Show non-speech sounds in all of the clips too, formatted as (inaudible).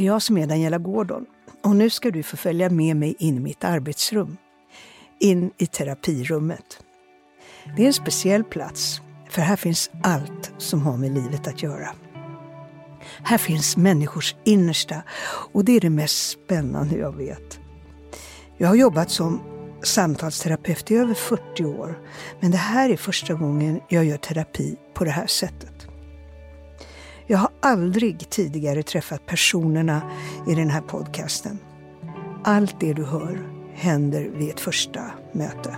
Det är jag som är Daniela Gordon och nu ska du få följa med mig in i mitt arbetsrum. In i terapirummet. Det är en speciell plats, för här finns allt som har med livet att göra. Här finns människors innersta och det är det mest spännande jag vet. Jag har jobbat som samtalsterapeut i över 40 år, men det här är första gången jag gör terapi på det här sättet. Jag har aldrig tidigare träffat personerna i den här podcasten. Allt det du hör händer vid ett första möte.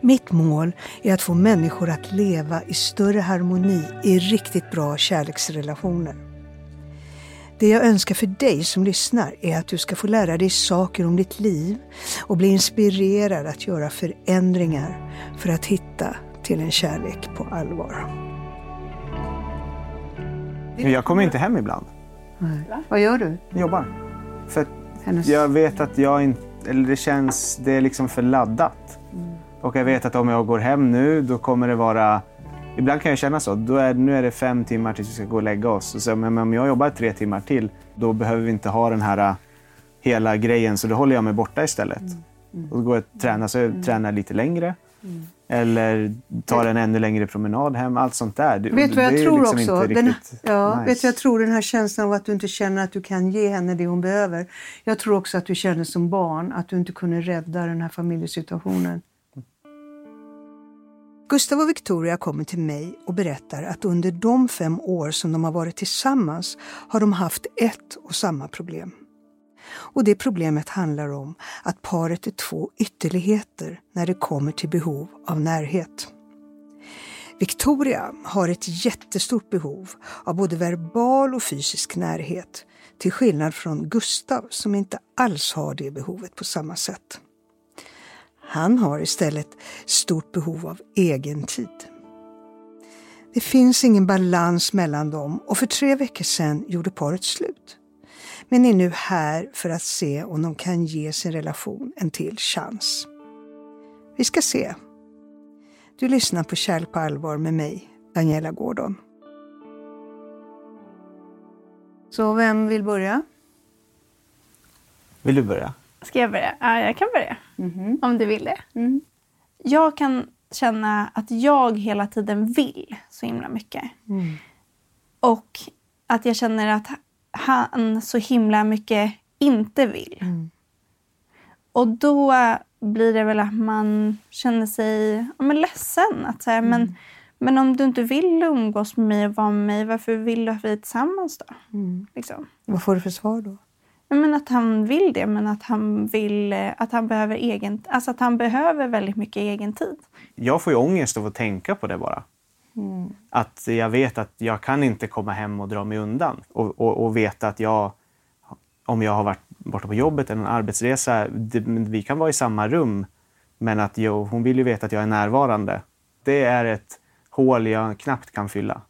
Mitt mål är att få människor att leva i större harmoni i riktigt bra kärleksrelationer. Det jag önskar för dig som lyssnar är att du ska få lära dig saker om ditt liv och bli inspirerad att göra förändringar för att hitta till en kärlek på allvar. Jag kommer inte hem ibland. Vad gör du? Jag jobbar. För Hennes... jag vet att jag inte... Eller det känns... Det är liksom för laddat. Och jag vet att om jag går hem nu, då kommer det vara... Ibland kan jag känna så. Då är, nu är det fem timmar tills vi ska gå och lägga oss. Och så, men om jag jobbar tre timmar till, då behöver vi inte ha den här äh, hela grejen. Så då håller jag mig borta istället. Och då går jag och tränar, så jag tränar lite längre. Eller tar en ännu längre promenad hem. Allt sånt där. Det- Vet du vad jag tror liksom också? Den, riktigt ja, nice. vet du, jag tror den här känslan av att du inte känner att du kan ge henne det hon behöver. Jag tror också att du känner som barn att du inte kunde rädda den här familjesituationen. Gustav och Victoria kommer till mig och berättar att under de fem år som de har varit tillsammans har de haft ett och samma problem. Och det problemet handlar om att paret är två ytterligheter när det kommer till behov av närhet. Victoria har ett jättestort behov av både verbal och fysisk närhet till skillnad från Gustav som inte alls har det behovet på samma sätt. Han har istället stort behov av egen tid. Det finns ingen balans mellan dem och för tre veckor sedan gjorde paret slut. Men är nu här för att se om de kan ge sin relation en till chans. Vi ska se. Du lyssnar på Kärlek på allvar med mig, Daniela Gordon. Så vem vill börja? Vill du börja? Ska jag börja? Ja, jag kan börja. Om du vill det. Jag kan känna att jag hela tiden vill så himla mycket. Och att jag känner att han så himla mycket inte vill. Och då blir det väl att man känner sig ja, men ledsen. Att säga, men, men om du inte vill umgås med mig och vara med mig, varför vill du att vi är tillsammans då? Liksom. Vad får du för svar då? Men att han vill det, men att han vill eh, att han behöver egen, alltså att han behöver väldigt mycket egen tid. Jag får ju ångest av att tänka på det bara. Att jag vet att jag kan inte komma hem och dra mig undan. Och, och, och veta att jag, om jag har varit borta på jobbet eller en arbetsresa, det, vi kan vara i samma rum. Men att jag, hon vill ju veta att jag är närvarande. Det är ett hål jag knappt kan fylla.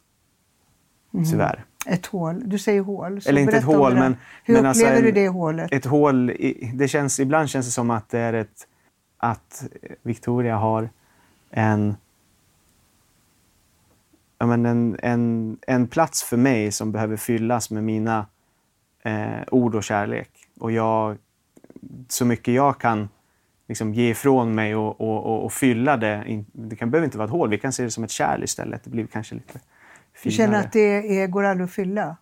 Tyvärr. Ett hål. Du säger hål. så Eller inte ett hål, men... Hur men alltså upplever en- du det hålet? Ett hål, i, det känns, ibland känns det som att det är ett... Att Victoria har en... Ja, men en, en, en plats för mig som behöver fyllas med mina eh, ord och kärlek. Och jag, så mycket jag kan liksom ge ifrån mig och, och, och, och fylla det. Det kan, behöver inte vara ett hål, vi kan se det som ett kärl istället. Det blir kanske lite Du finare. känner att det är, går aldrig att fylla?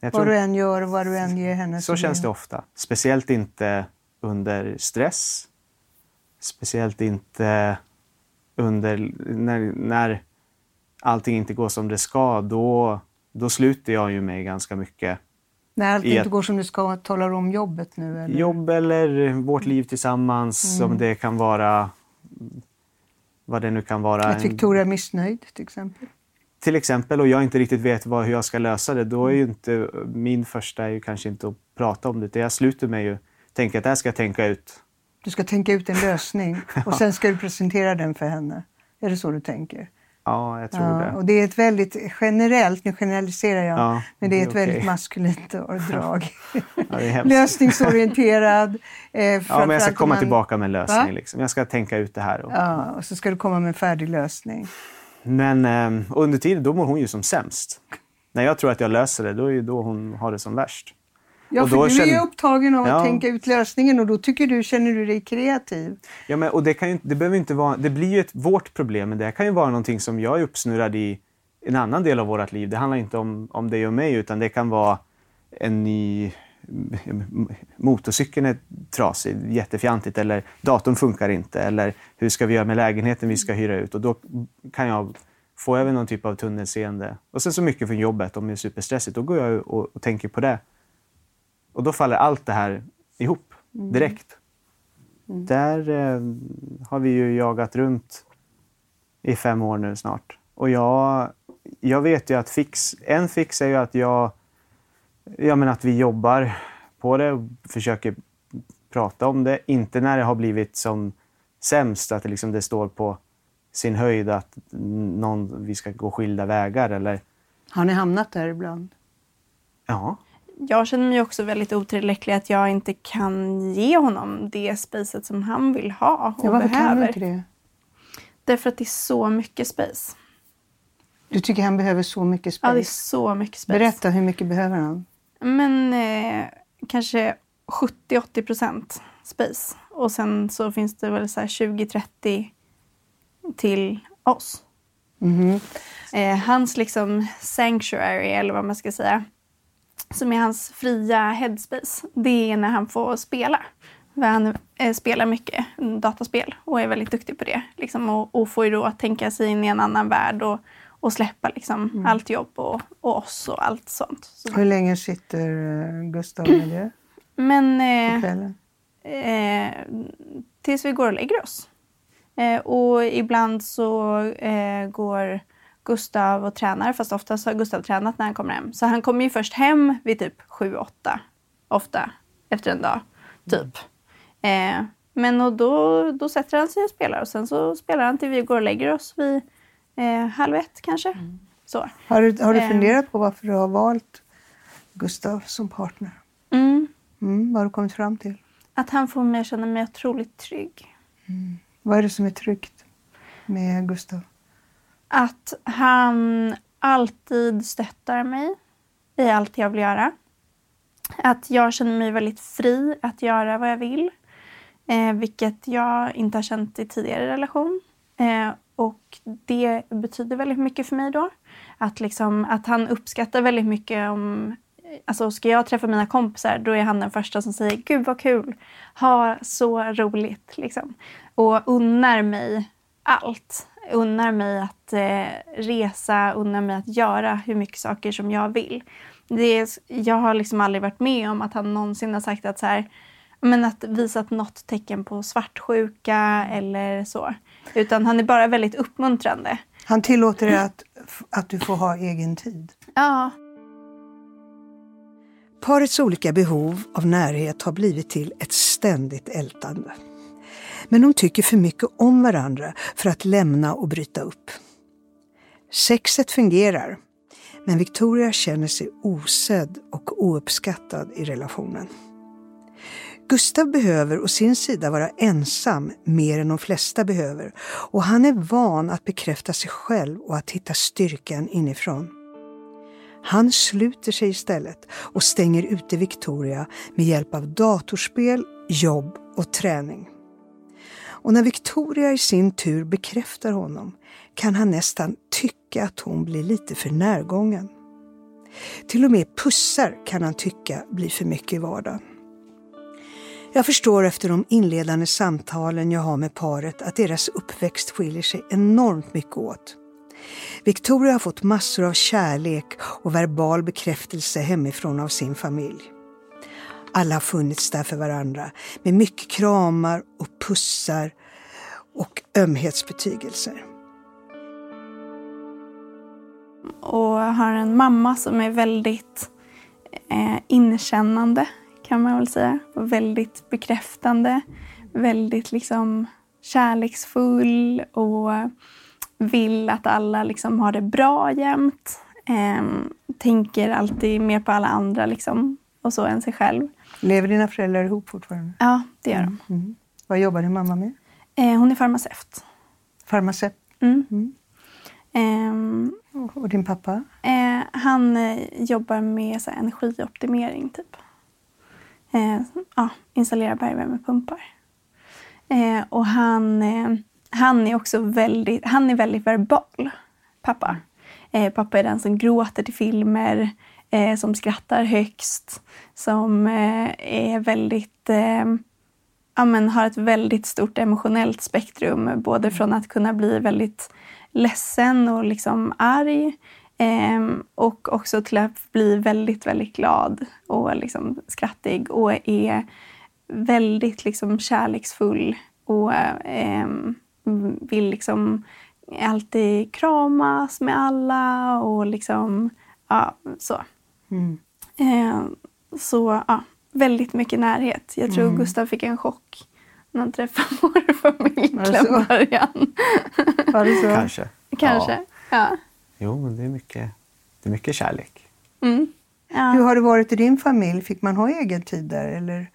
Jag Vad du än gör och vad du än ger henne. Så känns det ofta. Speciellt inte under stress. Speciellt inte under när, när allting inte går som det ska. Då, då sluter jag ju mig ganska mycket. När allt inte går som det ska, talar du om jobbet nu? Eller? Jobb eller vårt liv tillsammans. Som det kan vara. Vad det nu kan vara. Att Victoria är missnöjd till exempel? till exempel och jag inte riktigt vet vad, hur jag ska lösa det, då är ju inte min första är ju kanske inte att prata om det. utan Jag sluter mig ju tänka att det här ska jag tänka ut. Du ska tänka ut en lösning (laughs) och sen ska du presentera den för henne. Är det så du tänker? Ja, jag tror Ja, det. och det är ett väldigt generellt, nu generaliserar jag, Ja, men det är ett okej. väldigt maskulint (laughs) drag. Ja. Lösningsorienterad. Eh, Ja, men jag ska komma om man- tillbaka med en lösning. Liksom. Jag ska tänka ut det här. Och... Ja, och så ska du komma med en färdig lösning. Men eh, under tiden, då mår hon ju som sämst. När jag tror att jag löser det, då är ju då hon har det som värst. Ja, för du är känner- upptagen av Ja. att tänka ut lösningen och då tycker du, känner du dig kreativ. Ja, men, och det, kan ju, det, behöver inte vara, det blir ju ett, vårt problem, men det kan ju vara någonting som jag är uppsnurrad i en annan del av vårt liv. Det handlar inte om, om dig och mig, utan det kan vara en ny... Motorcykeln är trasig, jättefjantigt, eller datorn funkar inte, eller hur ska vi göra med lägenheten vi ska hyra ut? Och då kan jag få över någon typ av tunnelseende. Och sen så mycket från jobbet, om det är superstressigt, då går jag och, och tänker på det. Och då faller allt det här ihop direkt. Där eh, har vi ju jagat runt i fem år nu snart. Och jag, jag vet ju att fix, en fix är ju att jag, ja men att vi jobbar på det och försöker prata om det. Inte när det har blivit som sämst, att det, liksom det står på sin höjd att någon, vi ska gå skilda vägar eller Har ni hamnat där ibland? ja. Jag känner mig också väldigt otillräcklig att jag inte kan ge honom det spacet som han vill ha och Ja, varför kan du behöver. inte det? Därför att det är så mycket space. Du tycker han behöver så mycket Ja, det är space? så mycket space. Berätta, hur mycket behöver han? Men eh, kanske 70-80 procent space. Och sen så finns det väl så här 20-30 till oss. Mhm. Eh, hans liksom sanctuary, eller vad man ska säga, som är hans fria headspace, det är när han får spela. För han eh, spelar mycket dataspel och är väldigt duktig på det. Liksom, och, och får ju då tänka sig in i en annan värld och, och släppa liksom, allt jobb och, och oss och allt sånt. Så, Hur länge sitter eh, Gustav med det (clears throat) men eh, eh, tills vi går och lägger oss. Eh, och ibland så eh, går Gustav och tränar, fast oftast har Gustav tränat när han kommer hem. Så han kommer ju först hem vid typ 7-8, ofta, efter en dag. Typ. Eh, men och då, då sätter han sig och spelar och sen så spelar han till vi går och lägger oss vid eh, halv ett kanske. Så. Har du, har du eh. funderat på varför du har valt Gustav som partner? Mm. Mm, vad har du kommit fram till? Att han får mig att känna mig otroligt trygg. Vad är det som är tryggt med Gustav? Att han alltid stöttar mig i allt jag vill göra. Att jag känner mig väldigt fri att göra vad jag vill. Eh, vilket jag inte har känt i tidigare relation. Eh, och det betyder väldigt mycket för mig då. Att, liksom, att han uppskattar väldigt mycket om... Eh, alltså ska jag träffa mina kompisar då är han den första som säger Gud vad kul! Ha så roligt! Liksom. Och unnar mig allt. Unnar mig att eh, resa, unnar mig att göra hur mycket saker som jag vill. Det är, jag har liksom aldrig varit med om att han någonsin har sagt att så här, men att visat något tecken på svartsjuka eller så. Utan han är bara väldigt uppmuntrande. Han tillåter dig att, att du får ha egen tid. Ja, Parets olika behov av närhet har blivit till ett ständigt ältande. Men de tycker för mycket om varandra för att lämna och bryta upp. Sexet fungerar, men Victoria känner sig osedd och ouppskattad i relationen. Gustav behöver å sin sida vara ensam mer än de flesta behöver och han är van att bekräfta sig själv och att hitta styrkan inifrån. Han sluter sig istället och stänger ute Victoria med hjälp av datorspel, jobb och träning. Och när Victoria i sin tur bekräftar honom kan han nästan tycka att hon blir lite för närgången. Till och med pussar kan han tycka blir för mycket i vardagen. Jag förstår efter de inledande samtalen jag har med paret att deras uppväxt skiljer sig enormt mycket åt. Victoria har fått massor av kärlek och verbal bekräftelse hemifrån av sin familj. Alla har funnits där för varandra med mycket kramar och pussar och ömhetsbetygelser. och har en mamma som är väldigt eh, inkännande kan man väl säga. Och väldigt bekräftande. Väldigt liksom kärleksfull och vill att alla liksom har det bra jämt. Eh, tänker alltid mer på alla andra liksom, och så än sig själv. Lever dina föräldrar ihop fortfarande? Ja, det gör de. Mm. Vad jobbar din mamma med? Eh, hon är farmaceut. Farmaceut? Mm. Mm. Ehm, Och din pappa? Eh, han eh, jobbar med så här, energioptimering, typ. Eh, ja, installerar bergvärmepumpar. Eh, och han, eh, han är också väldigt, han är väldigt verbal, pappa. Eh, pappa är den som gråter till filmer, eh, som skrattar högst, som eh, är väldigt eh, ja, men har ett väldigt stort emotionellt spektrum. Både från att kunna bli väldigt ledsen och liksom arg eh, och också till att bli väldigt, väldigt glad och liksom skrattig och är väldigt liksom kärleksfull och eh, vill liksom alltid kramas med alla och liksom, ja, så. Mm. Eh, så ja, väldigt mycket närhet. Jag tror Mm. Gustav fick en chock när han träffade (laughs) vår familj till en början. Var det så? Kanske. Kanske. Ja. Ja. Jo, men det är mycket, det är mycket kärlek. Mm. Ja. Hur har det varit i din familj? Fick man ha egen tid där? Eller?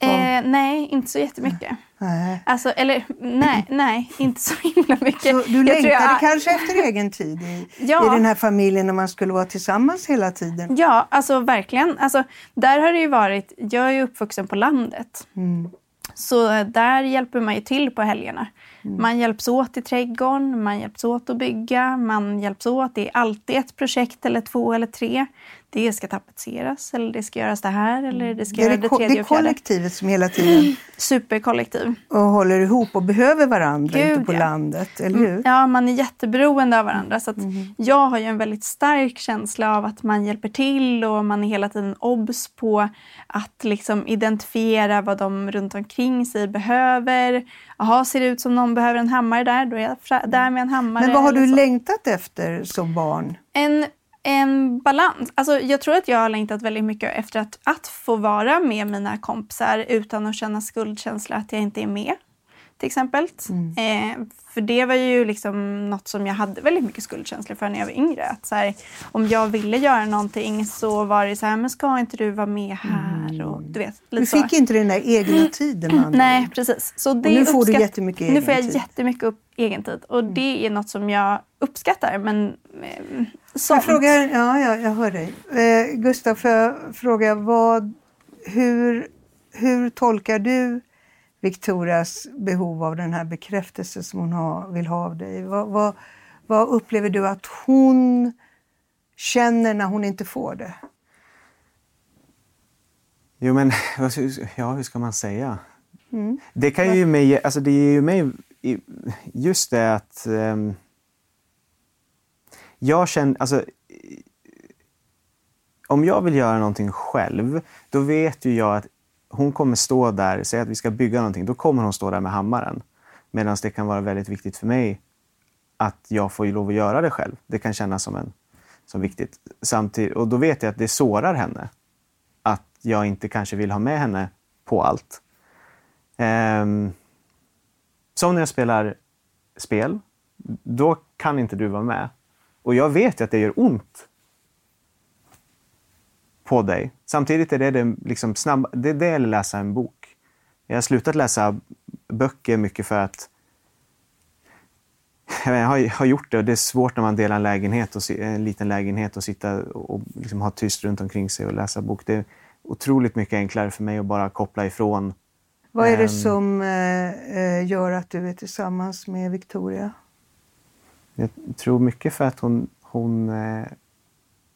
Eh, nej, inte så jättemycket. Nej. Alltså, eller nej, (laughs) nej, inte så himla mycket. Så du Jag längtade jag- kanske efter egen tid i, (laughs) Ja. i den här familjen när man skulle vara tillsammans hela tiden? Ja, alltså verkligen. Alltså, där har det varit, jag är ju uppvuxen på landet. Mm. Så där hjälper man ju till på helgerna. Mm. Man hjälps åt i trädgården, man hjälps åt att bygga, man hjälps åt. Det är alltid ett projekt eller två eller tre. Det ska tapetseras eller det ska göras det här eller det ska Det göra det, det tredje det är kollektivet som hela tiden (clears throat) Superkollektiv. och håller ihop och behöver varandra Gud, ute på ja. landet, eller hur? Ja, man är jätteberoende av varandra. Så Mm. Jag har ju en väldigt stark känsla av att man hjälper till och man är hela tiden obs på att liksom identifiera vad de runt omkring sig behöver. Jaha, ser det ut som någon behöver en hammare där, då är jag fra- där med en hammare. Men vad har du längtat efter som barn? En, en balans. Alltså, jag tror att jag har längtat väldigt mycket efter att, att få vara med mina kompisar utan att känna skuldkänsla att jag inte är med. Till exempel. Mm. Eh, för det var ju liksom något som jag hade väldigt mycket skuldkänslor för när jag var yngre. Att så här, om jag ville göra någonting så var det så här, men ska inte du vara med här? Och, du vet, lite Du så. fick inte den där egna tiden andra Nej, precis. Så det nu får du jättemycket Nu får jag egen tid. Mm. jättemycket upp egen tid. Och det är något som jag uppskattar. Men eh, Jag frågar, ja, ja, jag hör dig. Eh, Gustav, får jag fråga vad, hur, hur tolkar du Victorias behov av den här bekräftelsen som hon har, vill ha av dig? Vad, vad, vad upplever du att hon känner när hon inte får det? Jo, men (laughs) ja, hur ska man säga? Det kan ju mig, alltså det ger ju mig just det att ehm, jag känner, alltså om jag vill göra någonting själv, då vet ju jag att hon kommer stå där, säg att vi ska bygga någonting, då kommer hon stå där med hammaren. Medan det kan vara väldigt viktigt för mig att jag får ju lov att göra det själv. Det kan kännas som, en, som viktigt. Samtidigt, och då vet jag att det sårar henne. Att jag inte kanske vill ha med henne på allt. Um, som när jag spelar spel. Då kan inte du vara med. Och jag vet ju att det gör ont på dig. Samtidigt är det det, liksom snabb, det, är det eller läsa en bok. Jag har slutat läsa böcker mycket för att jag, har, har gjort det och det är svårt när man delar en, lägenhet och, en liten lägenhet och sitta och liksom ha tyst runt omkring sig och läsa bok. Det är otroligt mycket enklare för mig att bara koppla ifrån. Vad är det Ehm. som eh, eh, gör att du är tillsammans med Victoria? Jag tror mycket för att hon, hon eh,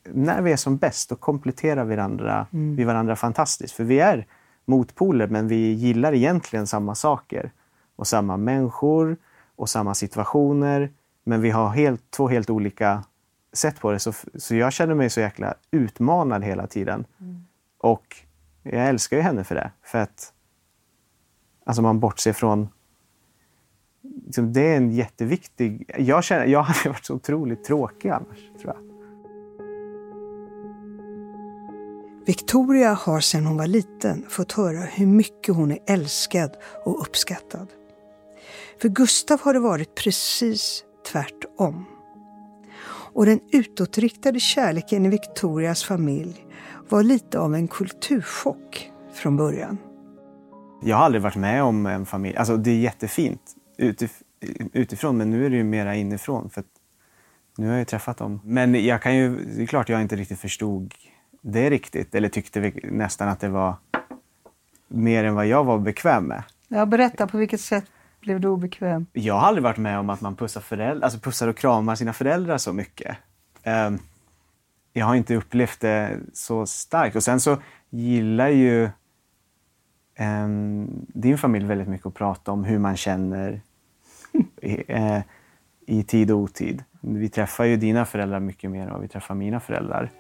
när vi är som bäst, då kompletterar vi varandra, vi varandra fantastiskt. För vi är motpoler, men vi gillar egentligen samma saker. Och samma människor och samma situationer. Men vi har helt, två helt olika sätt på det. Så, så jag känner mig så jäkla utmanad hela tiden. Och jag älskar ju henne för det. För att alltså man bortser från liksom, det är en jätteviktig... Jag, känner, jag hade (laughs) varit så otroligt tråkig annars, tror jag. Victoria har sedan hon var liten fått höra hur mycket hon är älskad och uppskattad. För Gustav har det varit precis tvärtom. Och den utåtriktade kärleken i Victorias familj var lite av en kulturchock från början. Jag har aldrig varit med om en familj, alltså det är jättefint utif utifrån men nu är det ju mera inifrån. För nu har jag ju träffat dem. Men jag kan ju, det är klart jag inte riktigt förstod det riktigt. Eller tyckte nästan att det var mer än vad jag var bekväm med. Ja, berätta, på vilket sätt blev du obekväm? Jag har aldrig varit med om att man pussar, föräldrar, alltså pussar och kramar sina föräldrar så mycket. Um, jag har inte upplevt det så starkt. Och sen så gillar ju um, din familj väldigt mycket att prata om hur man känner i, uh, i tid och otid. Vi träffar ju dina föräldrar mycket mer än vad vi träffar mina föräldrar.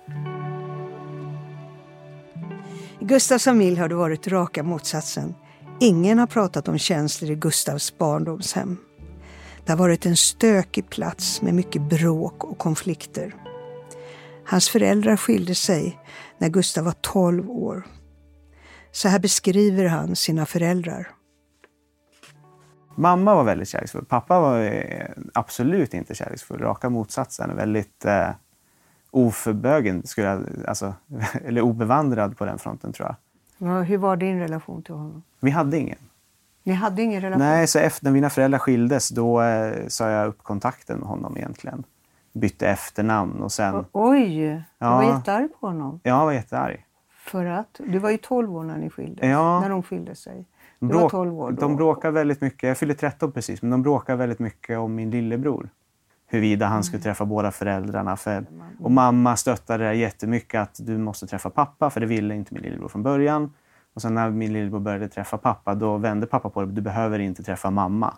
I Gustavs familj har det varit raka motsatsen. Ingen har pratat om känslor i Gustavs barndomshem. Det har varit en stökig plats med mycket bråk och konflikter. Hans föräldrar skilde sig när Gustav var 12 år. Så här beskriver han sina föräldrar. Mamma var väldigt kärleksfull. Pappa var eh, absolut inte kärleksfull. Raka motsatsen. Väldigt eh, oförbögen, skulle jag, alltså, (laughs) eller obevandrad på den fronten tror jag. Ja, hur var din relation till honom? Vi hade ingen. Ni hade ingen relation? Nej, så efter när mina föräldrar skildes då eh, sa jag upp kontakten med honom egentligen. Bytte efternamn och sen... Oj! Du ja, var jättearg på honom? Ja, jag var jättearg. För att? Du var ju 12 år när ni skildes. Ja. När de skilde sig. Du Bråk, var 12 år då. De bråkar väldigt mycket. Jag fyllde 13 precis, men de bråkar väldigt mycket om min lillebror huruvida han skulle mm. träffa båda föräldrarna. För, och mamma stöttade det jättemycket att du måste träffa pappa, för det ville inte min lillebror från början. Och sen när min lillebror började träffa pappa, då vände pappa på det. Du behöver inte träffa mamma.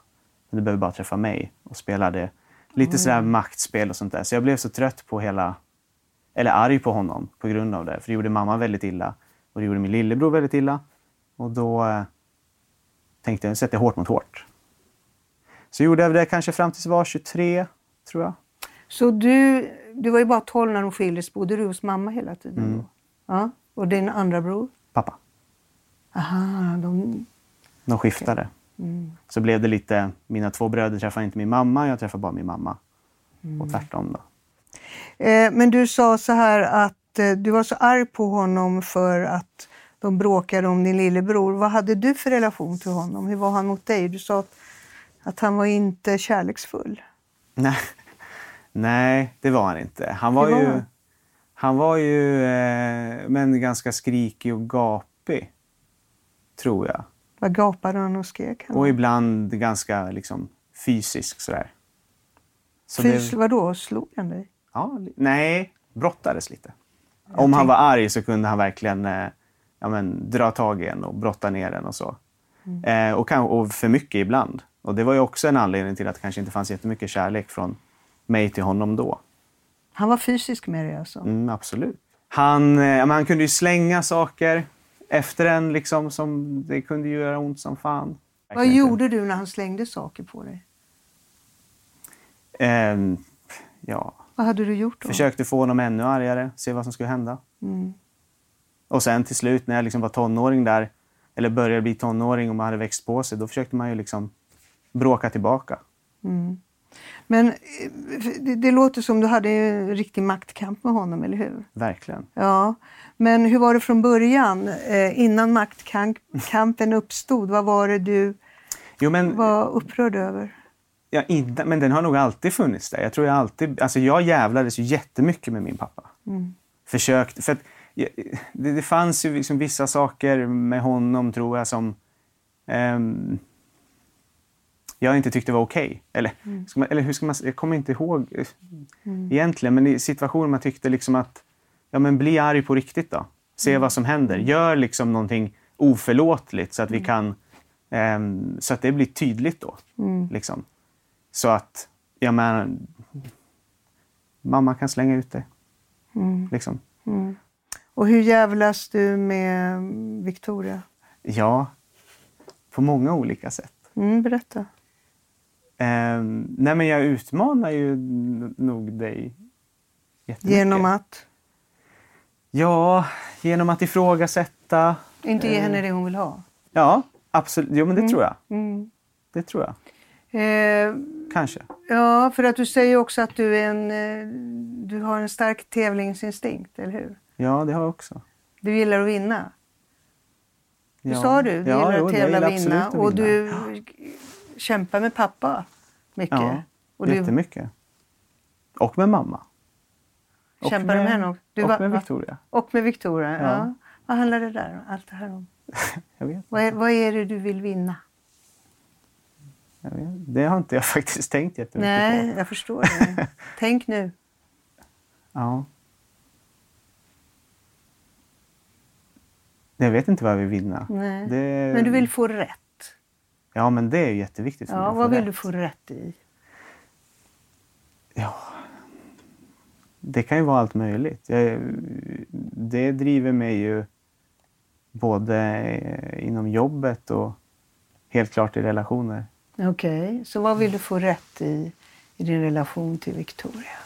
Du behöver bara träffa mig. Och spelade lite mm. sådär maktspel och sånt där. Så jag blev så trött på hela... Eller arg på honom på grund av det. För det gjorde mamma väldigt illa. Och det gjorde min lillebror väldigt illa. Och då eh, tänkte jag, nu sätter jag hårt mot hårt. Så gjorde jag det kanske fram tills jag var 23 tror jag. Så du, du var ju bara 12 när de skildes. Bodde du hos mamma hela tiden? Mm. Ja. Och din andra bror? Pappa. Aha, de... De skiftade. Mm. Så blev det lite, mina två bröder träffade inte min mamma, jag träffade bara min mamma. Mm. Och tvärtom då. Eh, men du sa så här att eh, du var så arg på honom för att de bråkade om din lillebror. Vad hade du för relation till honom? Hur var han mot dig? Du sa att, att han var inte kärleksfull. Nej, Nej det var han inte. Han var, var ju, han var ju eh, men ganska skrikig och gapig, tror jag. Vad gapade han och skrek? Han? Och ibland ganska liksom, fysisk sådär. Så Fys, det... Vadå, slog han dig? Ja, nej, brottades lite. Jag Om han var arg så kunde han verkligen eh, ja, men, dra tag i en och brotta ner en och så. Mm. Eh, och, och för mycket ibland. Och det var ju också en anledning till att det kanske inte fanns jättemycket kärlek från mig till honom då. Han var fysisk med dig alltså? Mm, absolut. Han, eh, han kunde ju slänga saker efter en liksom som det kunde göra ont som fan. Vad gjorde du när han slängde saker på dig? Eh, ja. Vad hade du gjort då? Försökte få honom ännu argare, se vad som skulle hända. Mm. Och sen till slut när jag liksom var tonåring där, eller började bli tonåring och man hade växt på sig, då försökte man ju liksom bråka tillbaka. Mm. Men eh, det, det, låter som du hade en riktig maktkamp med honom, eller hur? Verkligen. Ja. Men hur var det från början, eh, innan maktkampen uppstod? Vad var det du jo, men, var upprörd över? Ja, inte, men den har nog alltid funnits där. Jag tror jag alltid... Alltså jag jävlades ju jättemycket med min pappa. Mm. Försökte... För att, det, det fanns ju liksom vissa saker med honom, tror jag, som... Um, jag inte tyckte var okej. Okay. Eller, mm. eller hur ska man Jag kommer inte ihåg eh, mm. egentligen, men i situationer man tyckte liksom att ja, men bli arg på riktigt då. Se mm. vad som händer. Gör liksom någonting oförlåtligt så att vi mm. kan um, så att det blir tydligt då. Mm. Liksom. Så att, ja men, mamma kan slänga ut det. Mm. Liksom. Och hur jävlas du med Victoria? Ja, på många olika sätt. Mm, berätta. Eh, nej men jag utmanar ju nog dig. Genom att? Ja, genom att ifrågasätta. Inte ge henne det hon vill ha? Ja, absolut. Jo, men det tror jag. Mm. Det tror jag. Eh, Kanske. ja, för att du säger också att du, är en, eh, du har en stark tävlingsinstinkt, eller hur? Ja, det har jag också. Du gillar att vinna. Det Ja. sa du. Du Ja, gillar jo, att tävla och vinna. Och du kämpar med pappa mycket. Ja, och du jättemycket. Och med mamma. Och kämpar med henne också. Du och var- med? Victoria. Och med Victoria. Ja. Ja. Vad handlar det där om? Allt det här om? (laughs) Jag vet, Vad är, vad är det du vill vinna? jag vet. Det har inte jag (laughs) faktiskt tänkt jättemycket Nej, på. jag förstår det. (laughs) Tänk nu. Ja. Jag vet inte vad jag vill vinna. Nej. Det... Men du vill få rätt. Ja, men det är ju jätteviktigt för mig Ja, att vad vill rätt. du få rätt i? Ja. Det kan ju vara allt möjligt. Jag, det driver mig ju både eh, inom jobbet och helt klart i relationer. Okej, så vad vill du få rätt i i din relation till Victoria?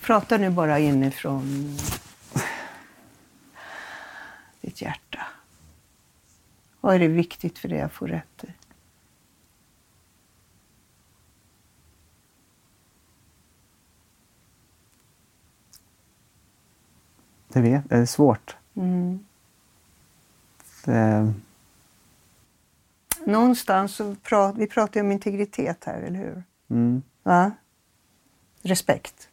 Prata nu bara inifrån ditt hjärta. Vad är det viktigt för dig att få rätt i? Det, vet, det är svårt. Mm. Det, Någonstans så pratar vi pratar om integritet här, eller hur? mm, Va? Respekt.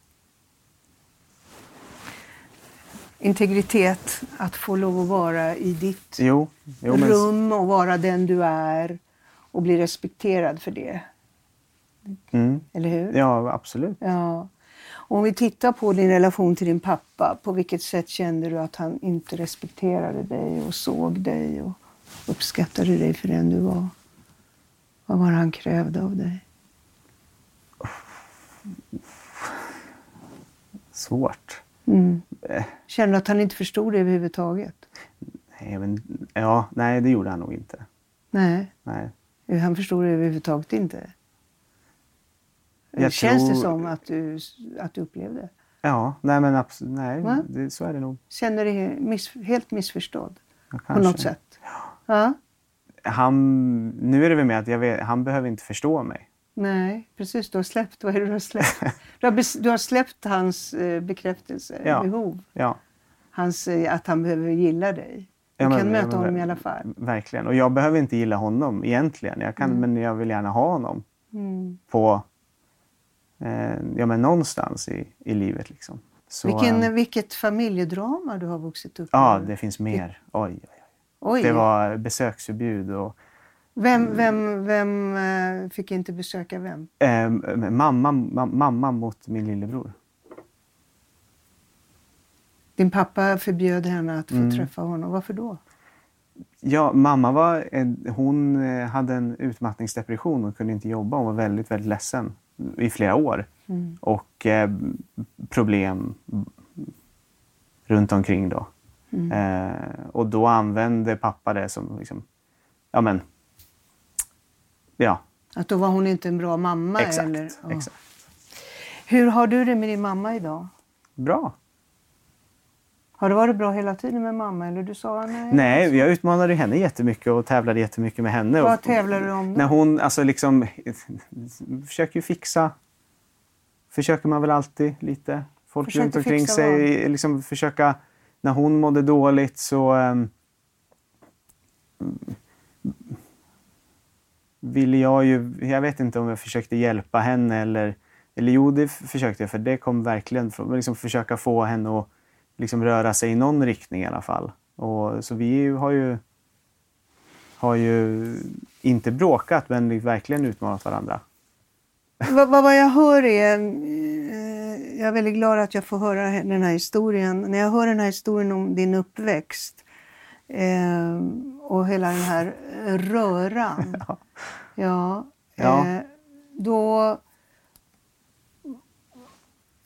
Integritet, att få lov att vara i ditt jo, jo rum och vara den du är och bli respekterad för det. mm, Eller hur? ja, absolut. Ja. Om vi tittar på din relation till din pappa, på vilket sätt kände du att han inte respekterade dig och såg dig och uppskattade dig för den du var? Vad var det han krävde av dig? Svårt. Mm. Eh, Kände du att han inte förstod det överhuvudtaget? Nej, men, ja, nej, det gjorde han nog inte. Nej, Nej. han förstod det överhuvudtaget inte. Jag Känns det tror- som att du, att du upplevde? Ja, nej men absolut. Nej, det, så är det nog. Kände dig miss, helt missförstådd Ja, på något sätt? Ja. Han, nu är det väl med att vet, han behöver inte förstå mig. Nej, precis. Du har släppt. Vad är det du har släppt? (laughs) Du har, du har släppt hans eh, bekräftelse, Ja. behov. Ja. Hans, eh, att han behöver gilla dig. Du Ja, men- kan ja, möta men- honom i alla fall. Verkligen. Och jag behöver inte gilla honom egentligen. Jag kan, Men jag vill gärna ha honom Mm. på eh, ja, men någonstans i, i livet. Liksom. Så, Vilken, eh, vilket familjedrama du har vuxit upp ja, med. det finns mer. Oj, oj, oj. Oj. Det var besöksförbud och Vem, vem, vem eh, fick inte besöka vem? eh, mamma, ma, mamma mot min lillebror. Din pappa förbjöd henne att få Mm. träffa honom. Varför då? Ja, mamma var, hon eh, hade en utmattningsdepression och kunde inte jobba. Hon var väldigt, väldigt ledsen i flera år. Mm. Och eh, problem runt omkring då. Mm. Eh, och då använde pappa det som, liksom, ja men, ja, Att då var hon inte en bra mamma? exakt. eller? Ja. exakt. Hur har du det med din mamma idag? Bra. Har det varit bra hela tiden med mamma? Eller du sa nej? Nej, jag utmanade henne jättemycket och tävlade jättemycket med henne. Vad tävlar du om då? När hon alltså liksom försöker ju fixa. Försöker man väl alltid lite. Folk Försöker runt omkring sig. Liksom försöka, när hon mådde dåligt så ehm, ville jag ju, jag vet inte om jag försökte hjälpa henne eller, eller jo det försökte jag för det kom verkligen från, liksom försöka få henne att liksom röra sig i någon riktning i alla fall. Och, så vi har ju har ju inte bråkat men verkligen utmanat varandra. Vad, vad, jag hör är... Eh, jag är väldigt glad att jag får höra den här historien. När jag hör den här historien om din uppväxt eh, och hela den här röran. (laughs) ja. Ja. Eh, då...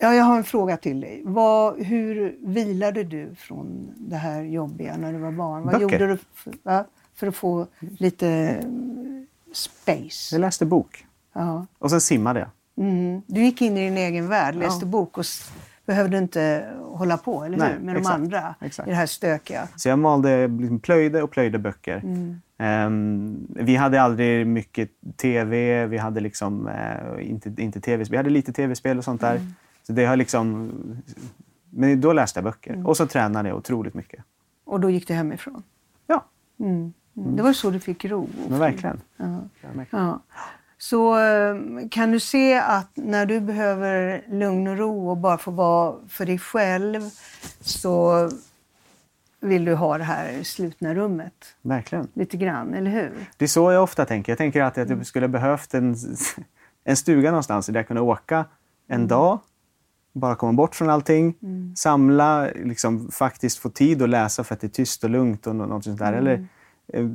Ja, jag har en fråga till dig. Vad, hur vilade du från det här jobbiga när du var barn? Vad Böcker. gjorde du för, va? för att få lite mm, space? Jag läste bok Ja. och sen simmade jag. Mm. Du gick in i din egen värld, läste bok och behövde inte hålla på, eller hur? Nej, Med de exakt, andra exakt. i det här stökiga. Så jag malde, liksom plöjde och plöjde böcker. Mm. Ehm, vi hade aldrig mycket tv, vi hade liksom eh, inte, inte tv Vi hade lite tv-spel och sånt där. Mm. Så det har liksom... Men då läste jag böcker. Mm. Och så tränade jag otroligt mycket. Och då gick du hemifrån. Ja, Mm. Mm. Det var så du fick ro. men verkligen. Ja. Ja, verkligen. Ja. Så eh, kan du se att när du behöver lugn och ro och bara få vara för dig själv så vill du ha det här slutna rummet. verkligen. Lite grann, eller hur? Det är så jag ofta tänker. Jag tänker att Mm. jag skulle behövt en, en stuga någonstans där jag kunde åka en Mm. dag, bara komma bort från allting, samla, liksom, faktiskt få tid att läsa för att det är tyst och lugnt och nå- något sånt där. Mm. Eller eh,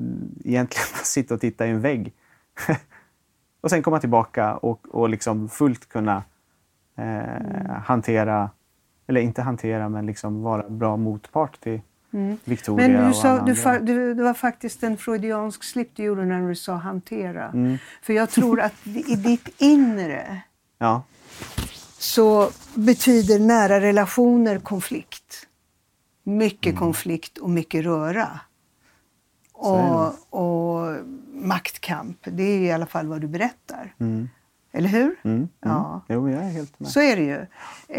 egentligen (laughs) bara sitta och titta i en vägg. Och sen komma tillbaka och, och liksom fullt kunna eh, hantera, eller inte hantera, men liksom vara bra motpart till Victoria Mm. Men du, sa, du, fa, du, det var faktiskt en freudiansk slip du gjorde när du sa hantera. Mm. För jag tror att i ditt inre Ja, så betyder nära relationer konflikt. Mycket Mm. konflikt och mycket röra. Och, och maktkamp, det är i alla fall vad du berättar. Mm. Eller hur? Mm. Ja. Jo, jag är helt med. Så är det ju.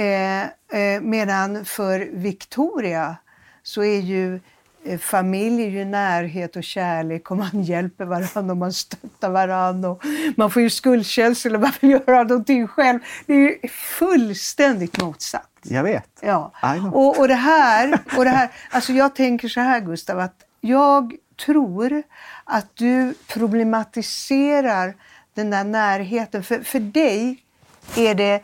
Eh, eh, medan för Victoria så är ju eh, familj är ju närhet och kärlek och man (laughs) hjälper varandra och man stöttar varandra. Och man får ju skuldkänslor och man vill göra någonting själv. Det är ju fullständigt motsatt. Jag vet. Ja. Och, och det här, och det här, alltså jag tänker så här Gustav, att jag tror att du problematiserar den där närheten. För, för dig är det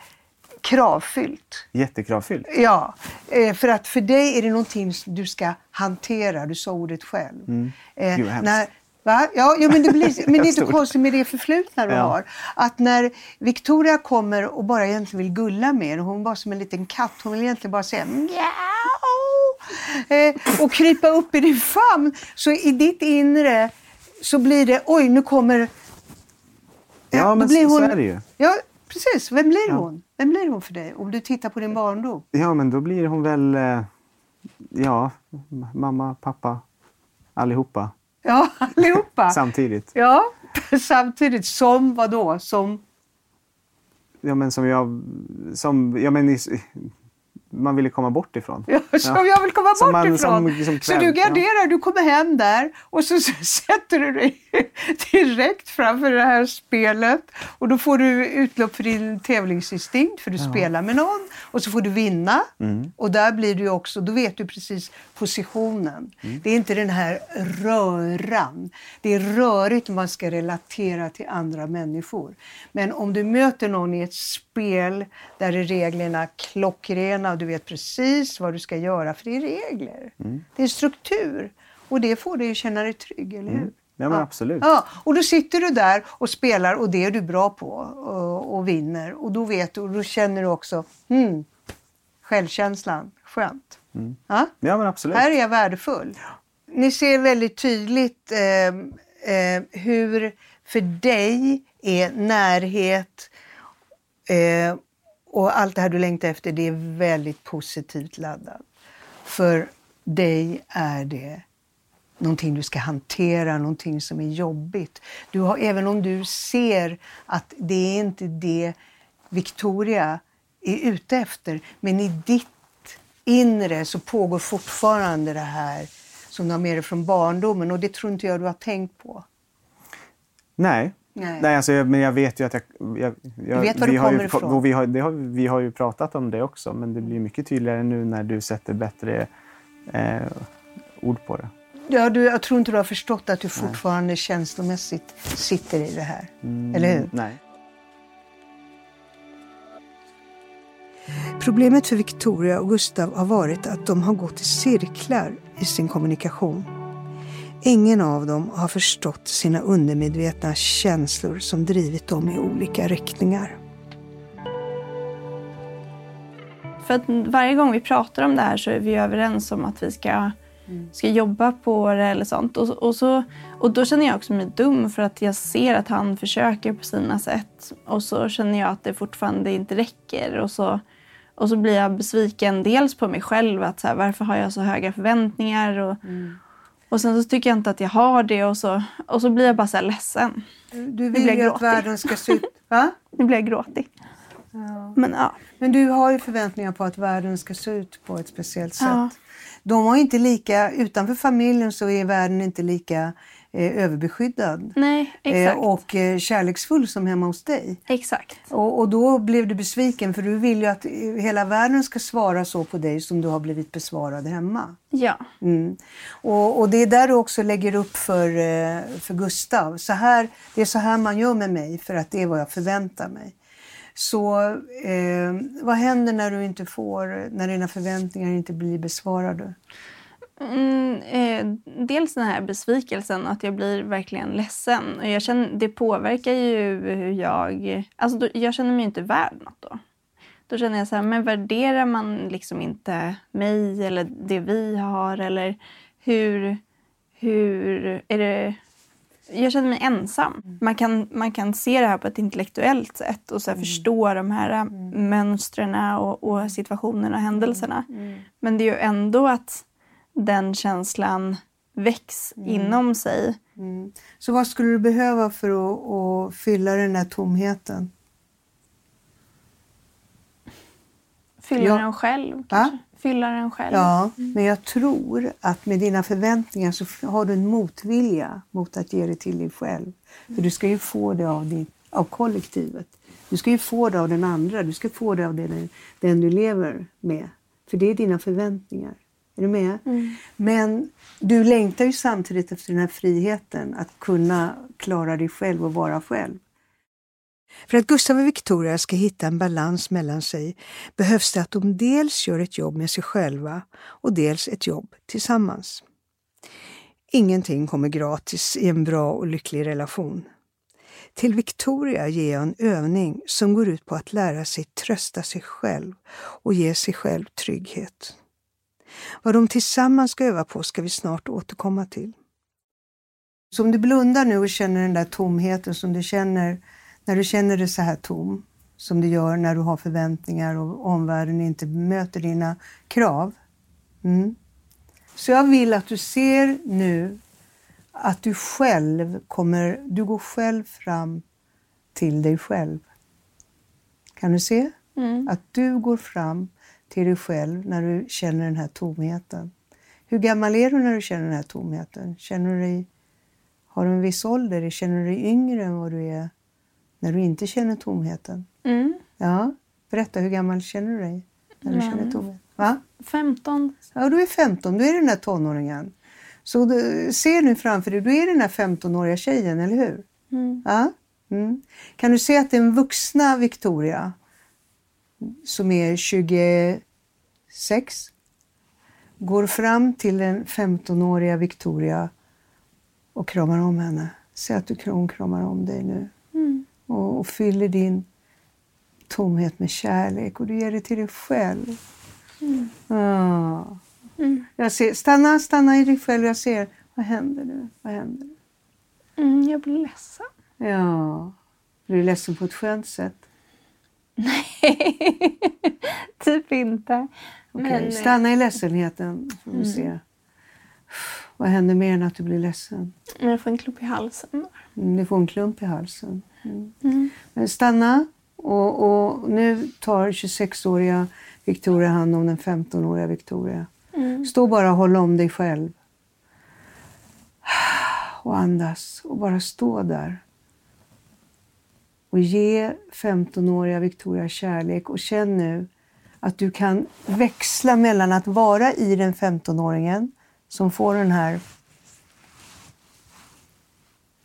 kravfyllt. Jättekravfyllt. Ja, eh, för att för dig är det någonting som du ska hantera. Du sa ordet själv. Mm. Eh, när, va? Ja, ja, men det, blir, men det är (laughs) Stort. konstigt med det förflutna du Ja. har. Att när Victoria kommer och bara egentligen vill gulla med en, hon var som en liten katt, hon vill egentligen bara säga mjau eh, och krypa upp i din famn. Så i ditt inre så blir det, oj nu kommer Ja, men blir så hon- är det ju. Ja, precis. Vem blir Ja. hon? Vem blir hon för dig? Om du tittar på din barndom. Ja, men då blir hon väl... eh, Ja, mamma, pappa, allihopa Ja, allihopa. samtidigt. Ja, (laughs) samtidigt som vad då? Som... Ja, men som jag... Som, ja, men i, man vill ju komma bort ifrån. Ja, (laughs) som Ja. jag vill komma Som bort man- ifrån. som- som så du garderar, du kommer hem där och så (laughs) sätter du dig (laughs) direkt framför det här spelet och då får du utlopp för din tävlingsinstinkt för du spelar med någon och så får du vinna Mm. och där blir du också, då vet du precis positionen. Mm. Det är inte den här röran. Det är rörigt om man ska relatera till andra människor. Men om du möter någon i ett spel där är reglerna klockrena och du vet precis vad du ska göra för det är regler. Mm. Det är struktur. Och det får dig att känna dig trygg, eller hur? Ja, men absolut. Ja, och då sitter du där och spelar och det är du bra på och, och vinner. Och då vet du och då känner du också, hmm, självkänslan, skönt. Ja? Ja, men absolut. Här är jag värdefull. Ni ser väldigt tydligt eh, eh, hur för dig är närhet eh, och allt det här du längtar efter, det är väldigt positivt laddat. För dig är det någonting du ska hantera, någonting som är jobbigt. Du har, även om du ser att det är inte det Victoria är ute efter, men i ditt inre så pågår fortfarande det här som du har med dig från barndomen och det tror inte jag du har tänkt på. Nej. Nej. Nej, alltså, jag- men jag vet ju att jag... jag, jag vet var vi du har ju, kommer ifrån. Vi har, har, vi har ju pratat om det också, men det blir mycket tydligare nu när du sätter bättre eh, ord på det. Ja, du, jag tror inte du har förstått att du fortfarande känslomässigt sitter i det här. Eller hur? Nej. Problemet för Victoria och Gustav har varit att de har gått i cirklar i sin kommunikation. Ingen av dem har förstått sina undermedvetna känslor som drivit dem i olika riktningar. För att varje gång vi pratar om det här så är vi överens om att vi ska, ska jobba på det eller sånt. Och, och, så, och då känner jag också mig dum för att jag ser att han försöker på sina sätt. Och så känner jag att det fortfarande inte räcker. Och så, Och så blir jag besviken dels på mig själv. att så här, Varför har jag så höga förväntningar? Och, och sen så tycker jag inte att jag har det. Och så, och så blir jag bara så här ledsen. Du vill ju att världen ska se ut... (laughs) Va? Nu blir jag gråtig. Men ja. Men du har ju förväntningar på att världen ska se ut på ett speciellt sätt. Ja. De var inte lika, utanför familjen så är världen inte lika eh, överbeskyddad Nej, eh, och eh, kärleksfull som hemma hos dig. Exakt. Och, och då blev du besviken för du vill ju att eh, hela världen ska svara så på dig som du har blivit besvarad hemma. Ja. Mm. Och, och det är där du också lägger upp för, eh, för Gustav. Så här, det är så här man gör med mig för att det är vad jag förväntar mig. Så eh, vad händer när du inte får, när dina förväntningar inte blir besvarade? Mm, eh, dels den här besvikelsen, att jag blir verkligen ledsen. Och jag känner, det påverkar ju hur jag... Alltså då, jag känner mig inte värd något då. Då känner jag så här, men värderar man liksom inte mig eller det vi har? Eller hur... hur är det... Jag känner mig ensam. Man kan, man kan se det här på ett intellektuellt sätt och så här förstå de här äh, mönstren och, och situationerna och händelserna. Men det är ju ändå att den känslan väcks inom sig. Mm. Så vad skulle du behöva för att, att fylla den här tomheten? Fylla Ja. den själv. Va? kanske. Fylla den själv. Ja, men jag tror att med dina förväntningar så har du en motvilja mot att ge det till dig själv. För du ska ju få det av, din, av kollektivet. Du ska ju få det av den andra. Du ska få det av den, den du lever med. För det är dina förväntningar. Är du med? Men du längtar ju samtidigt efter den här friheten att kunna klara dig själv och vara själv. För att Gustav och Victoria ska hitta en balans mellan sig behövs det att de dels gör ett jobb med sig själva och dels ett jobb tillsammans. Ingenting kommer gratis i en bra och lycklig relation. Till Victoria ger jag en övning som går ut på att lära sig trösta sig själv och ge sig själv trygghet. Vad de tillsammans ska öva på ska vi snart återkomma till. Så om du blundar nu och känner den där tomheten som du känner när du känner dig så här tom, som du gör när du har förväntningar och omvärlden inte möter dina krav. Mm. Så jag vill att du ser nu att du själv kommer, du går själv fram till dig själv. Kan du se? Att du går fram till dig själv när du känner den här tomheten. Hur gammal är du när du känner den här tomheten? Känner du dig, har du en viss ålder? Känner du dig yngre än vad du är när du inte känner tomheten? Mm. Ja, berätta, hur gammal känner du dig när du känner tomhet? Va? 15. Ja, du är 15, du är den där tonåringen. Så du, se nu framför dig, du är den där 15-åriga tjejen, eller hur? Mm. Ja? Mm. Kan du se att den vuxna Victoria, som är 26, går fram till den 15-åriga Victoria och kramar om henne. Se att du hon kramar om dig nu. Och, och fyller din tomhet med kärlek och du ger det till dig själv. Ja. Jag ser, stanna, stanna i dig själv. Jag ser, vad händer nu? Vad händer nu? Mm, jag blir ledsen. Ja. Blir du ledsen på ett skönt sätt? (laughs) typ inte. Okej, Men, eh, Stanna i ledsenheten. Får vi se. Vad händer mer än att du blir ledsen? jag får en klump i halsen. Mm, Du får en klump i halsen. Mm. Men stanna och, och nu tar 26-åriga Victoria hand om den 15-åriga Victoria. Stå bara och håll om dig själv. (sighs) Och andas och bara stå där. Och ge 15-åriga Victoria kärlek och känn nu att du kan växla mellan att vara i den 15-åringen som får den här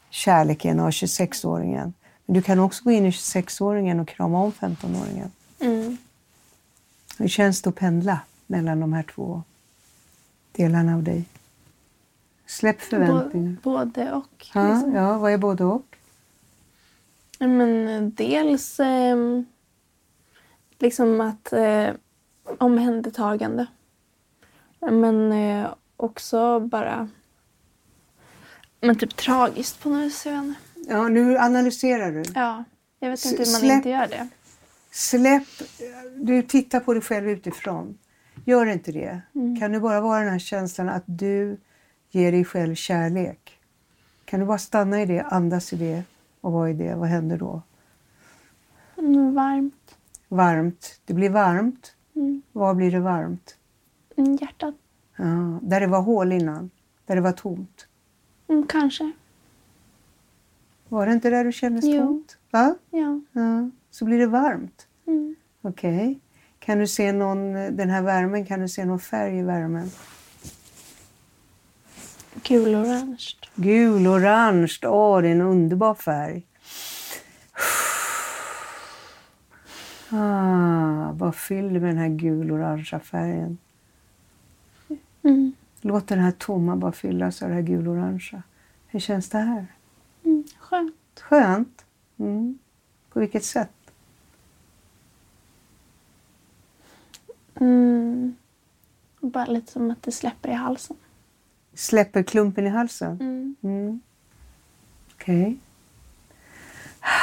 kärleken av 26-åringen. Men du kan också gå in i 26-åringen och krama om 15-åringen. Mm. Hur känns det att pendla mellan de här två delarna av dig? Släpp förväntningar. Bå- både och. Ja, Liksom. ja, vad är både och? Men eh, dels eh, liksom att eh, omhändertagande. Men eh, också bara men typ tragiskt på något inte. Ja, nu analyserar du. Ja, jag vet inte hur man släpp- inte gör det. Släpp, du tittar på dig själv utifrån. Gör inte det. Kan du bara vara den här känslan att du ger dig själv kärlek? Kan du bara stanna i det, andas i det och vara i det? Vad händer då? Mm, varmt. Varmt. Det blir varmt. Var blir det varmt? Mm, hjärtat. Ja, där det var hål innan. Där det var tomt. Mm, kanske. Var det inte där du kändes Jo. tomt? Va? Ja. Ja. Så blir det varmt. Mm. Okej. Kan du se någon, den här värmen, kan du se någon färg i värmen? Gul-orange. Gul-orange, åh det är en underbar färg. Ah, vad fyller med den här gul-orangea färgen? Mm. Låt den här tomma bara fyllas av det här gul-orangea. Hur känns det här? Mm. Skönt. Skönt? Mm. På vilket sätt? Mm. Bara lite som att det släpper i halsen. Släpper klumpen i halsen? Mm. Mm. Okej. (sighs)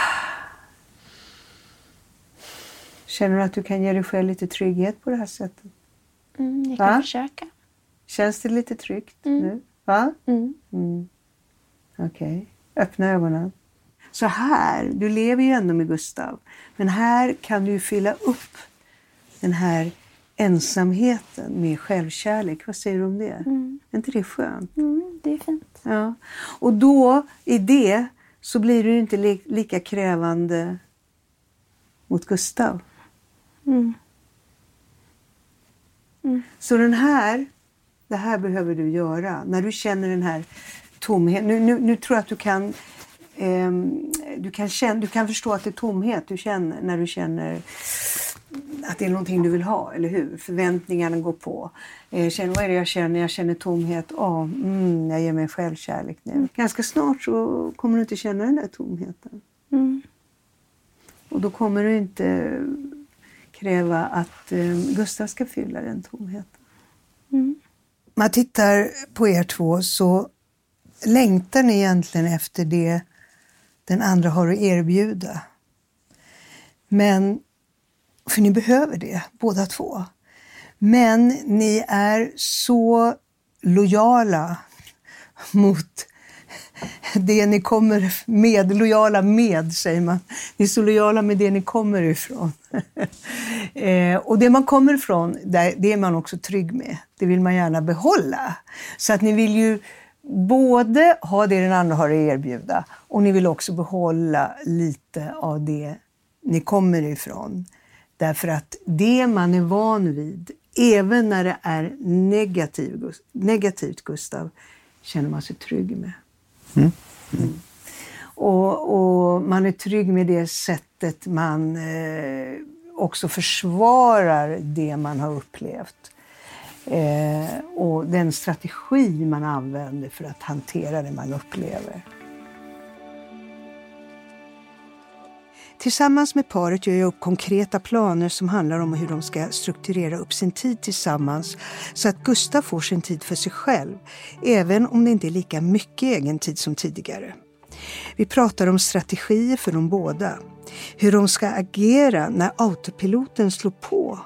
Känner du att du kan ge dig själv lite trygghet på det här sättet? Mm. Jag kan Va? försöka. Känns det lite tryggt Mm. nu? Va? Mm. Mm. Okej. Öppna ögonen. Så här, du lever ju ändå med Gustav, men här kan du fylla upp den här ensamheten med självkärlek. Vad säger du om det? Mm. Är inte det skönt? Mm. Det är fint. Ja. Och då, i det, så blir du inte li- lika krävande mot Gustav. Mm. Så den här, det här behöver du göra. När du känner den här tomheten. Nu, nu, nu tror jag att du kan, ehm, du, kan känna, du kan förstå att det är tomhet du känner när du känner att det är någonting du vill ha, eller hur? Förväntningarna går på. Eh, känner, vad är det jag känner? Jag känner tomhet. Ja, mm, jag ger mig självkärlek nu. Ganska snart så kommer du inte känna den där tomheten. Mm. Och då kommer du inte kräva att eh, Gustav ska fylla den tomheten. Mm. Man tittar på er två så längtar ni egentligen efter det den andra har att erbjuda. Men, för ni behöver det båda två. Men ni är så lojala mot det ni kommer med, lojala med säger man. Ni är så lojala med det ni kommer ifrån. (laughs) eh, och det man kommer ifrån, det är man också trygg med. Det vill man gärna behålla. Så att ni vill ju både ha det den andra har att erbjuda och ni vill också behålla lite av det ni kommer ifrån. Därför att det man är van vid, även när det är negativ, negativt Gustav, känner man sig trygg med. Mm. Och, och man är trygg med det sättet man eh, också försvarar det man har upplevt. Eh, och den strategi man använder för att hantera det man upplever. Tillsammans med paret gör jag upp konkreta planer som handlar om hur de ska strukturera upp sin tid tillsammans så att Gustav får sin tid för sig själv, även om det inte är lika mycket egen tid som tidigare. Vi pratar om strategier för de båda. Hur de ska agera när autopiloten slår på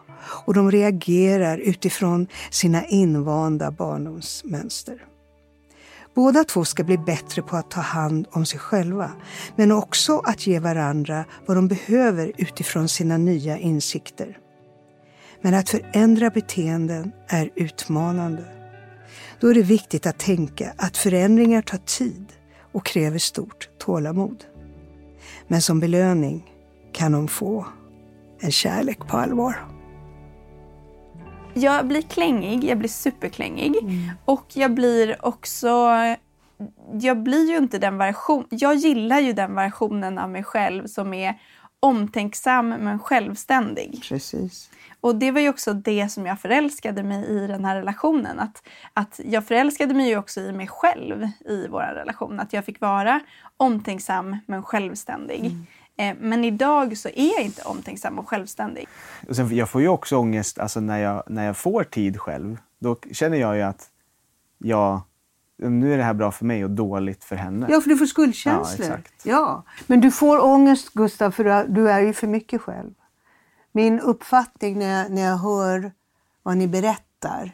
och de reagerar utifrån sina invanda barndomsmönster. Båda två ska bli bättre på att ta hand om sig själva, men också att ge varandra vad de behöver utifrån sina nya insikter. Men att förändra beteenden är utmanande. Då är det viktigt att tänka att förändringar tar tid och kräver stort tålamod. Men som belöning kan de få en kärlek på allvar. Jag blir klängig, jag blir superklängig. Och jag blir också... Jag blir ju inte den version... Jag gillar ju den versionen av mig själv som är omtänksam men självständig. Precis. Och det var ju också det som jag förälskade mig i den här relationen. Att, att jag förälskade mig ju också i mig själv i vår relation. Att jag fick vara omtänksam men självständig. Eh, Men idag så är jag inte omtänksam och självständig. Och sen, jag får ju också ångest alltså, när, jag, när jag får tid själv. Då känner jag ju att jag, nu är det här bra för mig och dåligt för henne. Ja, för du får skuldkänslor. Ja, exakt. Ja. Men du får ångest, Gustav, för du är- du är ju för mycket själv. Min uppfattning när jag, när jag hör vad ni berättar, eh,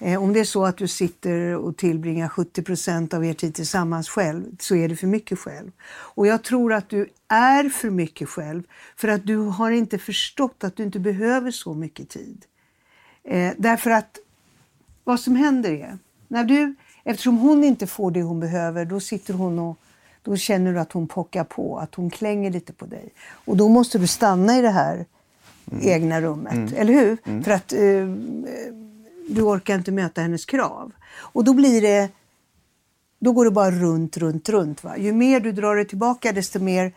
om det är så att du sitter och tillbringar 70 procent av er tid tillsammans själv, så är det för mycket själv. Och jag tror att du är för mycket själv, för att du har inte förstått att du inte behöver så mycket tid. Eh, därför att vad som händer är, när du, eftersom hon inte får det hon behöver, då sitter hon och då känner du att hon pockar på, att hon klänger lite på dig. Och då måste du stanna i det här egna rummet, eller hur? För att eh, du orkar inte möta hennes krav. Och då blir det då går det bara runt, runt, runt. Va? Ju mer du drar dig tillbaka desto mer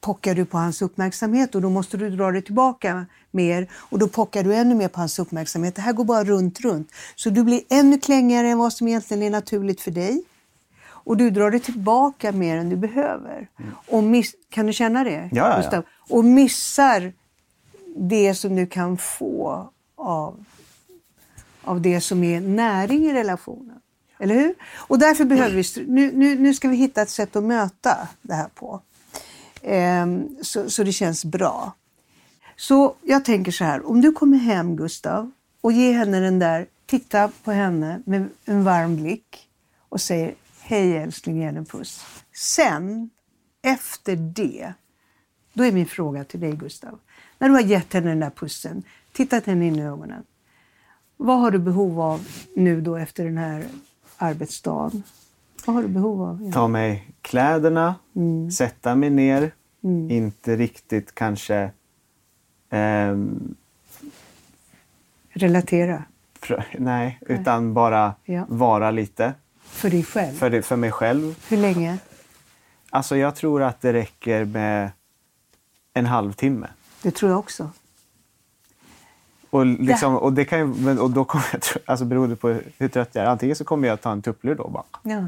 pockar du på hans uppmärksamhet och då måste du dra dig tillbaka mer och då pockar du ännu mer på hans uppmärksamhet. Det här går bara runt, runt. Så du blir ännu klängigare än vad som egentligen är naturligt för dig. Och du drar dig tillbaka mer än du behöver. Och miss, kan du känna det? Ja, ja, ja. Gustav? Och missar det som du kan få av, av det som är näring i relationen. Eller hur? Och därför behöver vi... Nu, nu, nu ska vi hitta ett sätt att möta det här på. Ehm, så, så det känns bra. Så jag tänker så här, om du kommer hem Gustav och ger henne den där, titta på henne med en varm blick och säger hej älskling, ge henne en puss. Sen, efter det, då är min fråga till dig Gustav. När du har gett henne den där pussen, tittat henne in i ögonen. Vad har du behov av nu då efter den här arbetsdagen? Vad har du behov av? Ta mig kläderna, sätta mig ner. Inte riktigt kanske... ehm, Relatera fr- nej, utan bara Ja. vara lite. för dig själv. För, för mig själv. Hur länge? Alltså jag tror att det räcker med en halvtimme. Det tror jag också. Och, liksom, och, det kan ju, och då kommer jag, alltså beroende på hur trött jag är, antingen så kommer jag ta en tupplur då bara. Ja.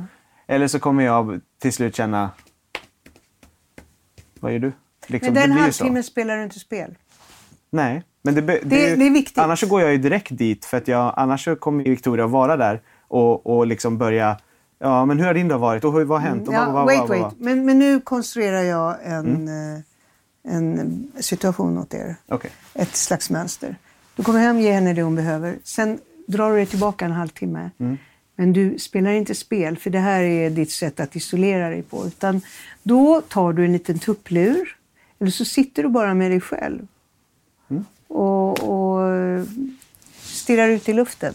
Eller så kommer jag till slut känna, vad gör du? Liksom, Men den halvtimmen spelar du inte spel. Nej, men det, det, Det- det är viktigt. Annars så går jag ju direkt dit för att jag, annars så kommer Victoria vara där och, och liksom börja, ja men hur har din dag varit och hur, vad har hänt? Och Ja, vad, vad, wait, vad, wait. Men, men nu konstruerar jag en, Mm. eh, en situation åt er. Okej. Ett slags mönster. Du kommer hem, ger henne det hon behöver. Sen drar du dig tillbaka en halvtimme. Mm. Men du spelar inte spel, för det här är ditt sätt att isolera dig på. Utan då tar du en liten tupplur, eller så sitter du bara med dig själv. Mm. Och, och stirrar ut i luften.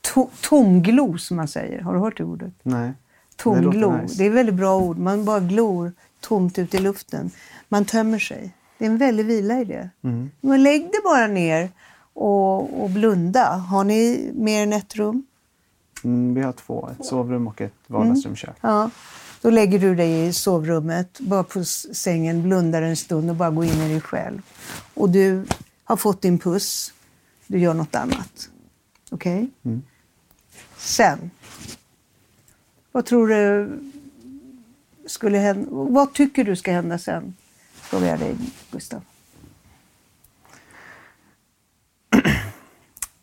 To, tomglo, som man säger. Har du hört det ordet? Nej. Det Tomglo. låter nice. Det är ett väldigt bra ord. Man bara glor tomt ut i luften. Man tömmer sig. Det är en väldig vila i det. Mm. Men lägg dig bara ner och, och blunda. Har ni mer än ett rum? Mm, vi har två, ett sovrum och ett vardagsrumskök. Ja. Då lägger du dig i sovrummet, bara på sängen, blundar en stund och bara går in i dig själv. Och du har fått din puss. Du gör något annat. Okej? Sen. Vad tror du skulle hända? Vad tycker du ska hända sen? Frågar jag dig, Gustav.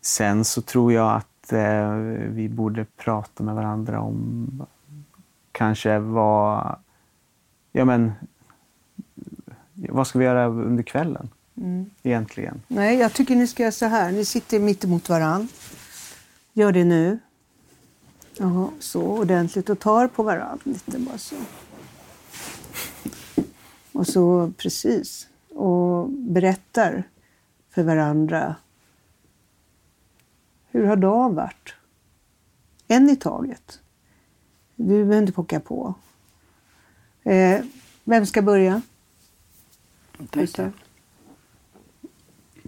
Sen så tror jag att eh, vi borde prata med varandra om kanske vad... Ja men... Vad ska vi göra under kvällen? Egentligen. Nej, jag tycker ni ska göra så här. Ni sitter mitt emot varann. Gör det nu. Jaha, så ordentligt och tar på varann lite bara så. Och så precis. Och berättar för varandra. Hur har dagen varit? En i taget. Du behöver inte pocka på. Eh, vem ska börja? Gustav?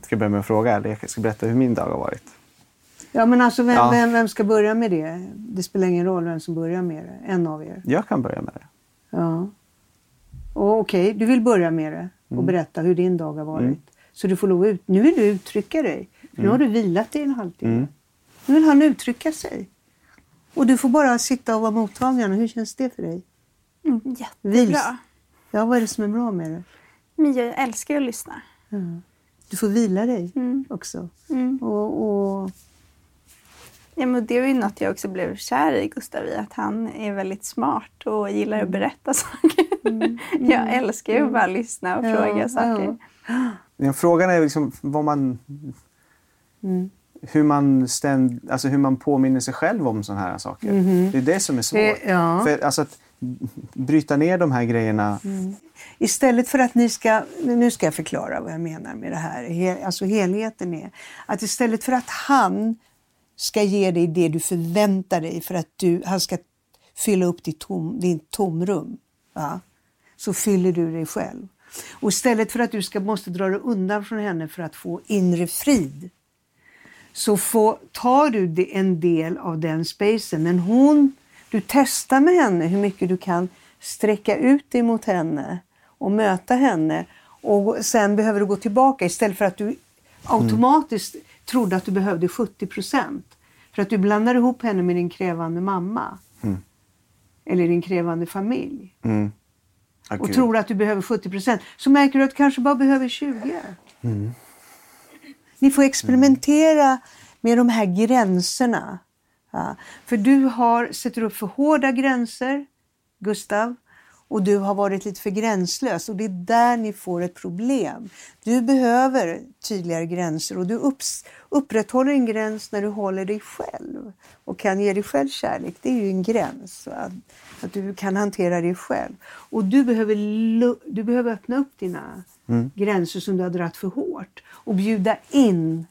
Ska jag börja med att fråga eller jag ska berätta hur min dag har varit? Ja, men alltså vem, Ja. vem, vem ska börja med det? Det spelar ingen roll vem som börjar med det. En av er. Jag kan börja med det. Ja. Och Okej, du vill börja med det och berätta hur din dag har varit. Så du får lov ut... Nu vill du uttrycka dig. För Nu har du vilat i en halvtimme. Mm. Nu vill han uttrycka sig. Och du får bara sitta och vara mottagaren. Hur känns det för dig? Mm, Vils. jättebra. Ja, vad är det som är bra med det? Men jag älskar att lyssna. Du får vila dig Mm. också. Mm. Och, och, Ja, men det var ju något jag också blev kär i Gustav i, att han är väldigt smart och gillar Mm. att berätta (laughs) saker. Jag älskar ju att bara lyssna och Ja, fråga saker. ja. Ja, Frågan är liksom vad man... Hur, man ständ, alltså hur man påminner sig själv om sådana här saker. Det är det som är svårt. Det- ja. För, alltså att bryta ner de här grejerna. Istället för att ni ska, nu ska jag förklara vad jag menar med det här, He- alltså helheten är att istället för att han ska ge dig det du förväntar dig för att du, han ska fylla upp ditt, tom, ditt tomrum, va? så fyller du dig själv. Och istället för att du ska, måste dra dig undan från henne för att få inre frid så får, tar du en del av den spacen. Men hon, du testar med henne hur mycket du kan sträcka ut dig mot henne och möta henne. Och sen behöver du gå tillbaka istället för att du automatiskt trodde att du behövde 70 procent. För att du blandar ihop henne med din krävande mamma. Eller din krävande familj. Mm. Ja, Och tror att du behöver 70 procent. Så märker du att du kanske bara behöver 20. Ni får experimentera med de här gränserna. Ja. För du har, sätter upp för hårda gränser, Gustav, och du har varit lite för gränslös och det är där ni får ett problem. Du behöver tydligare gränser och du upps, upprätthåller en gräns när du håller dig själv och kan ge dig själv kärlek. Det är ju en gräns. va? Att du kan hantera dig själv. Och du behöver, du behöver öppna upp dina gränser som du har dragit för hårt och bjuda in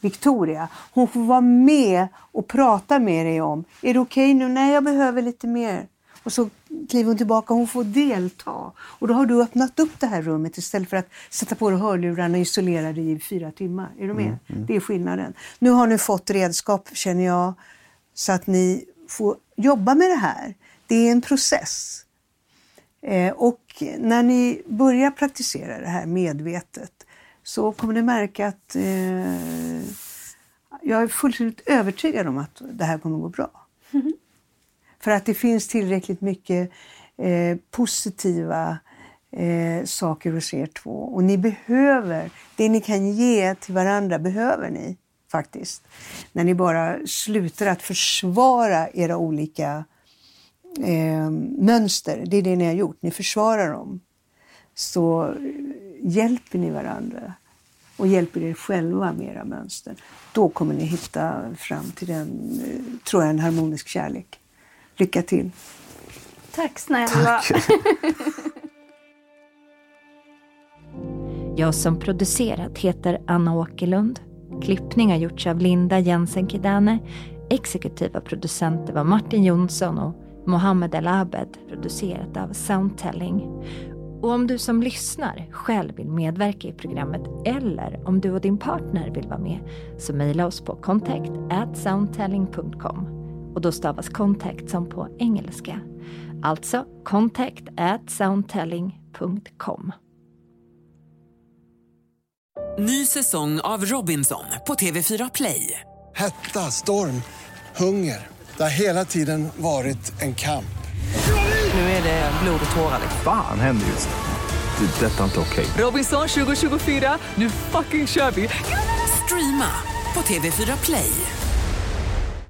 Victoria. Hon får vara med och prata med dig om, är det okej nu? Nej, jag behöver lite mer. Och så kliver hon tillbaka och hon får delta. Och då har du öppnat upp det här rummet istället för att sätta på dig hörlurarna och isolera dig i fyra timmar. Är du med? Det är skillnaden. Nu har ni fått redskap, känner jag, så att ni får jobba med det här. Det är en process. Eh, och när ni börjar praktisera det här medvetet så kommer ni märka att eh, jag är fullständigt övertygad om att det här kommer gå bra. För att det finns tillräckligt mycket eh, positiva eh, saker hos er två. Och ni behöver, det ni kan ge till varandra behöver ni faktiskt. När ni bara slutar att försvara era olika eh, mönster. Det är det ni har gjort, ni försvarar dem. Så eh, hjälper ni varandra och hjälper er själva med era mönster. Då kommer ni hitta fram till den, eh, tror jag, en harmonisk kärlek. Lycka till! Tack snälla. (laughs) Jag som producerat heter Anna Åkerlund. Klippning har gjorts av Linda Jensen Kidane. Exekutiva producenter var Martin Jonsson och Mohammed El Abed. Producerat av Soundtelling. Och om du som lyssnar själv vill medverka i programmet eller om du och din partner vill vara med så mejla oss på contact soundtelling.com och då stavas contact som på engelska. Alltså contact soundtelling.com. Ny säsong av Robinson på TV4 Play. Hetta, storm, hunger. Det har hela tiden varit en kamp. Nu är det blod och tårar. liksom. Fan händer just nu. Det. är Detta är inte okej. Robinson 2024, nu fucking kör vi! Streama på TV4 Play.